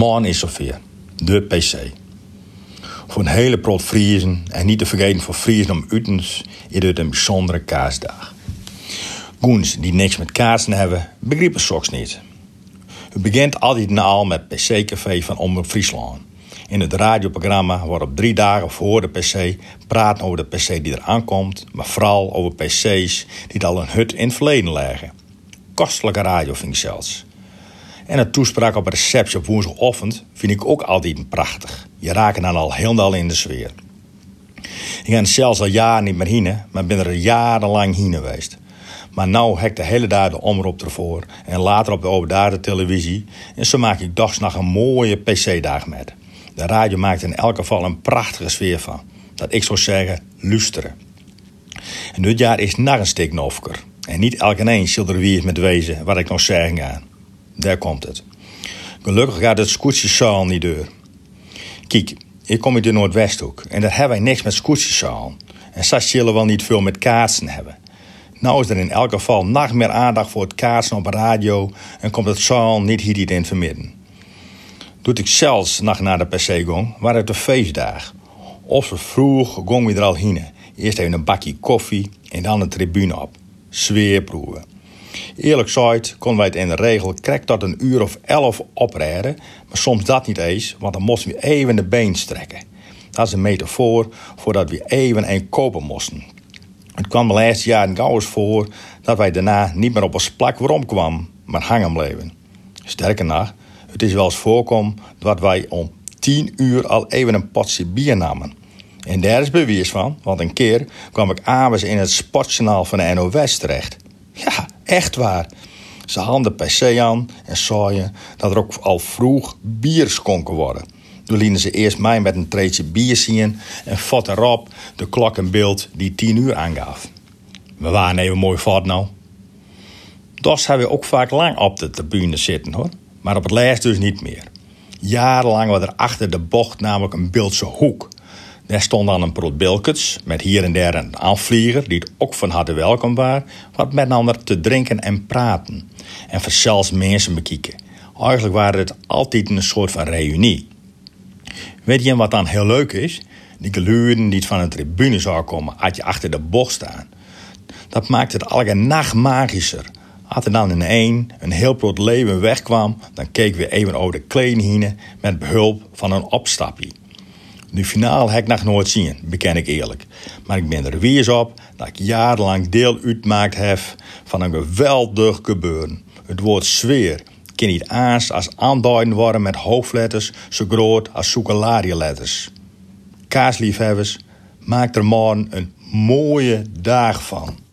Man is zover. De PC. Voor een hele prot Friesen en niet te vergeten voor Friesen om Utens is het een bijzondere kaasdag. Goens die niks met kaarsen hebben, begrijpen soks niet. Het begint altijd na al met PC-café van Omroep Friesland. In het radioprogramma wordt op drie dagen voor de PC praten over de PC die er aankomt, maar vooral over PC's die al een hut in het verleden leggen. Kostelijke radio zelfs. En een toespraak op een receptie op woensdagochtend vind ik ook altijd prachtig. Je raakt dan al helemaal in de sfeer. Ik ben zelfs al jaren niet meer heen, maar ben er jarenlang heen geweest. Maar nou ik de hele dag de omroep ervoor en later op de overdaad televisie. En zo maak ik dagsnacht een mooie PC-dag met. De radio maakt in elk geval een prachtige sfeer van. Dat ik zou zeggen, luisteren. En dit jaar is nog een stuk novker. En niet elke een zult er wie met wezen wat ik nog zeggen ga. Daar komt het. Gelukkig gaat het scootjesaal niet deur. Kijk, ik kom uit de Noordwesthoek en daar hebben wij niks met scootjesaal. En zo zullen we wel niet veel met kaarsen hebben. Nou is er in elk geval nog meer aandacht voor het kaarsen op radio en komt het zaal niet hier in vermidden. Doet ik zelfs nog naar de PC ging, waren het de feestdag. Of ze vroeg gong we er al heen. Eerst even een bakje koffie en dan de tribune op. Sfeerproeven. Eerlijk gezegd konden wij het in de regel krek tot een uur of elf oprijden, maar soms dat niet eens, want dan moesten we even de been strekken. Dat is een metafoor voordat we even een kopen moesten. Het kwam de laatste jaren eens voor dat wij daarna niet meer op ons plak waarom kwam, maar hangen bleven. Sterker nog, het is wel eens voorkom dat wij om tien uur al even een potje bier namen. En daar is bewijs van, want een keer kwam ik avonds in het sportjournaal van de NOS terecht. Ja, echt waar. Ze hadden de pc aan en zeiden dat er ook al vroeg bier schonken worden. Toen lieten ze eerst mij met een treetje bier zien en vat erop de klok en beeld die tien uur aangaf. We waren even mooi vat nou. Dus hebben we ook vaak lang op de tribune zitten hoor, maar op het laatst dus niet meer. Jarenlang was er achter de bocht namelijk een beeldse hoek. Daar stond dan een prot bilkets met hier en daar een aanvlieger die ook van harte welkom was, wat met ander te drinken en praten. En voor zelfs mensen bekijken. Eigenlijk waren het altijd een soort van reunie. Weet je wat dan heel leuk is? Die geluiden die van de tribune zou komen als je achter de bocht staan. Dat maakt het elke nacht magischer. Als er dan in één een heel groot leven wegkwam, dan keek we even over de kleding met behulp van een opstapje. De finale heb ik nog nooit zien, beken ik eerlijk. Maar ik ben er weer op dat ik jarenlang deel uitmaakt heb van een geweldig gebeuren. Het woord sfeer kan niet aans als aanduiden worden met hoofdletters zo groot als letters. Kaasliefhebbers, maak er morgen een mooie dag van.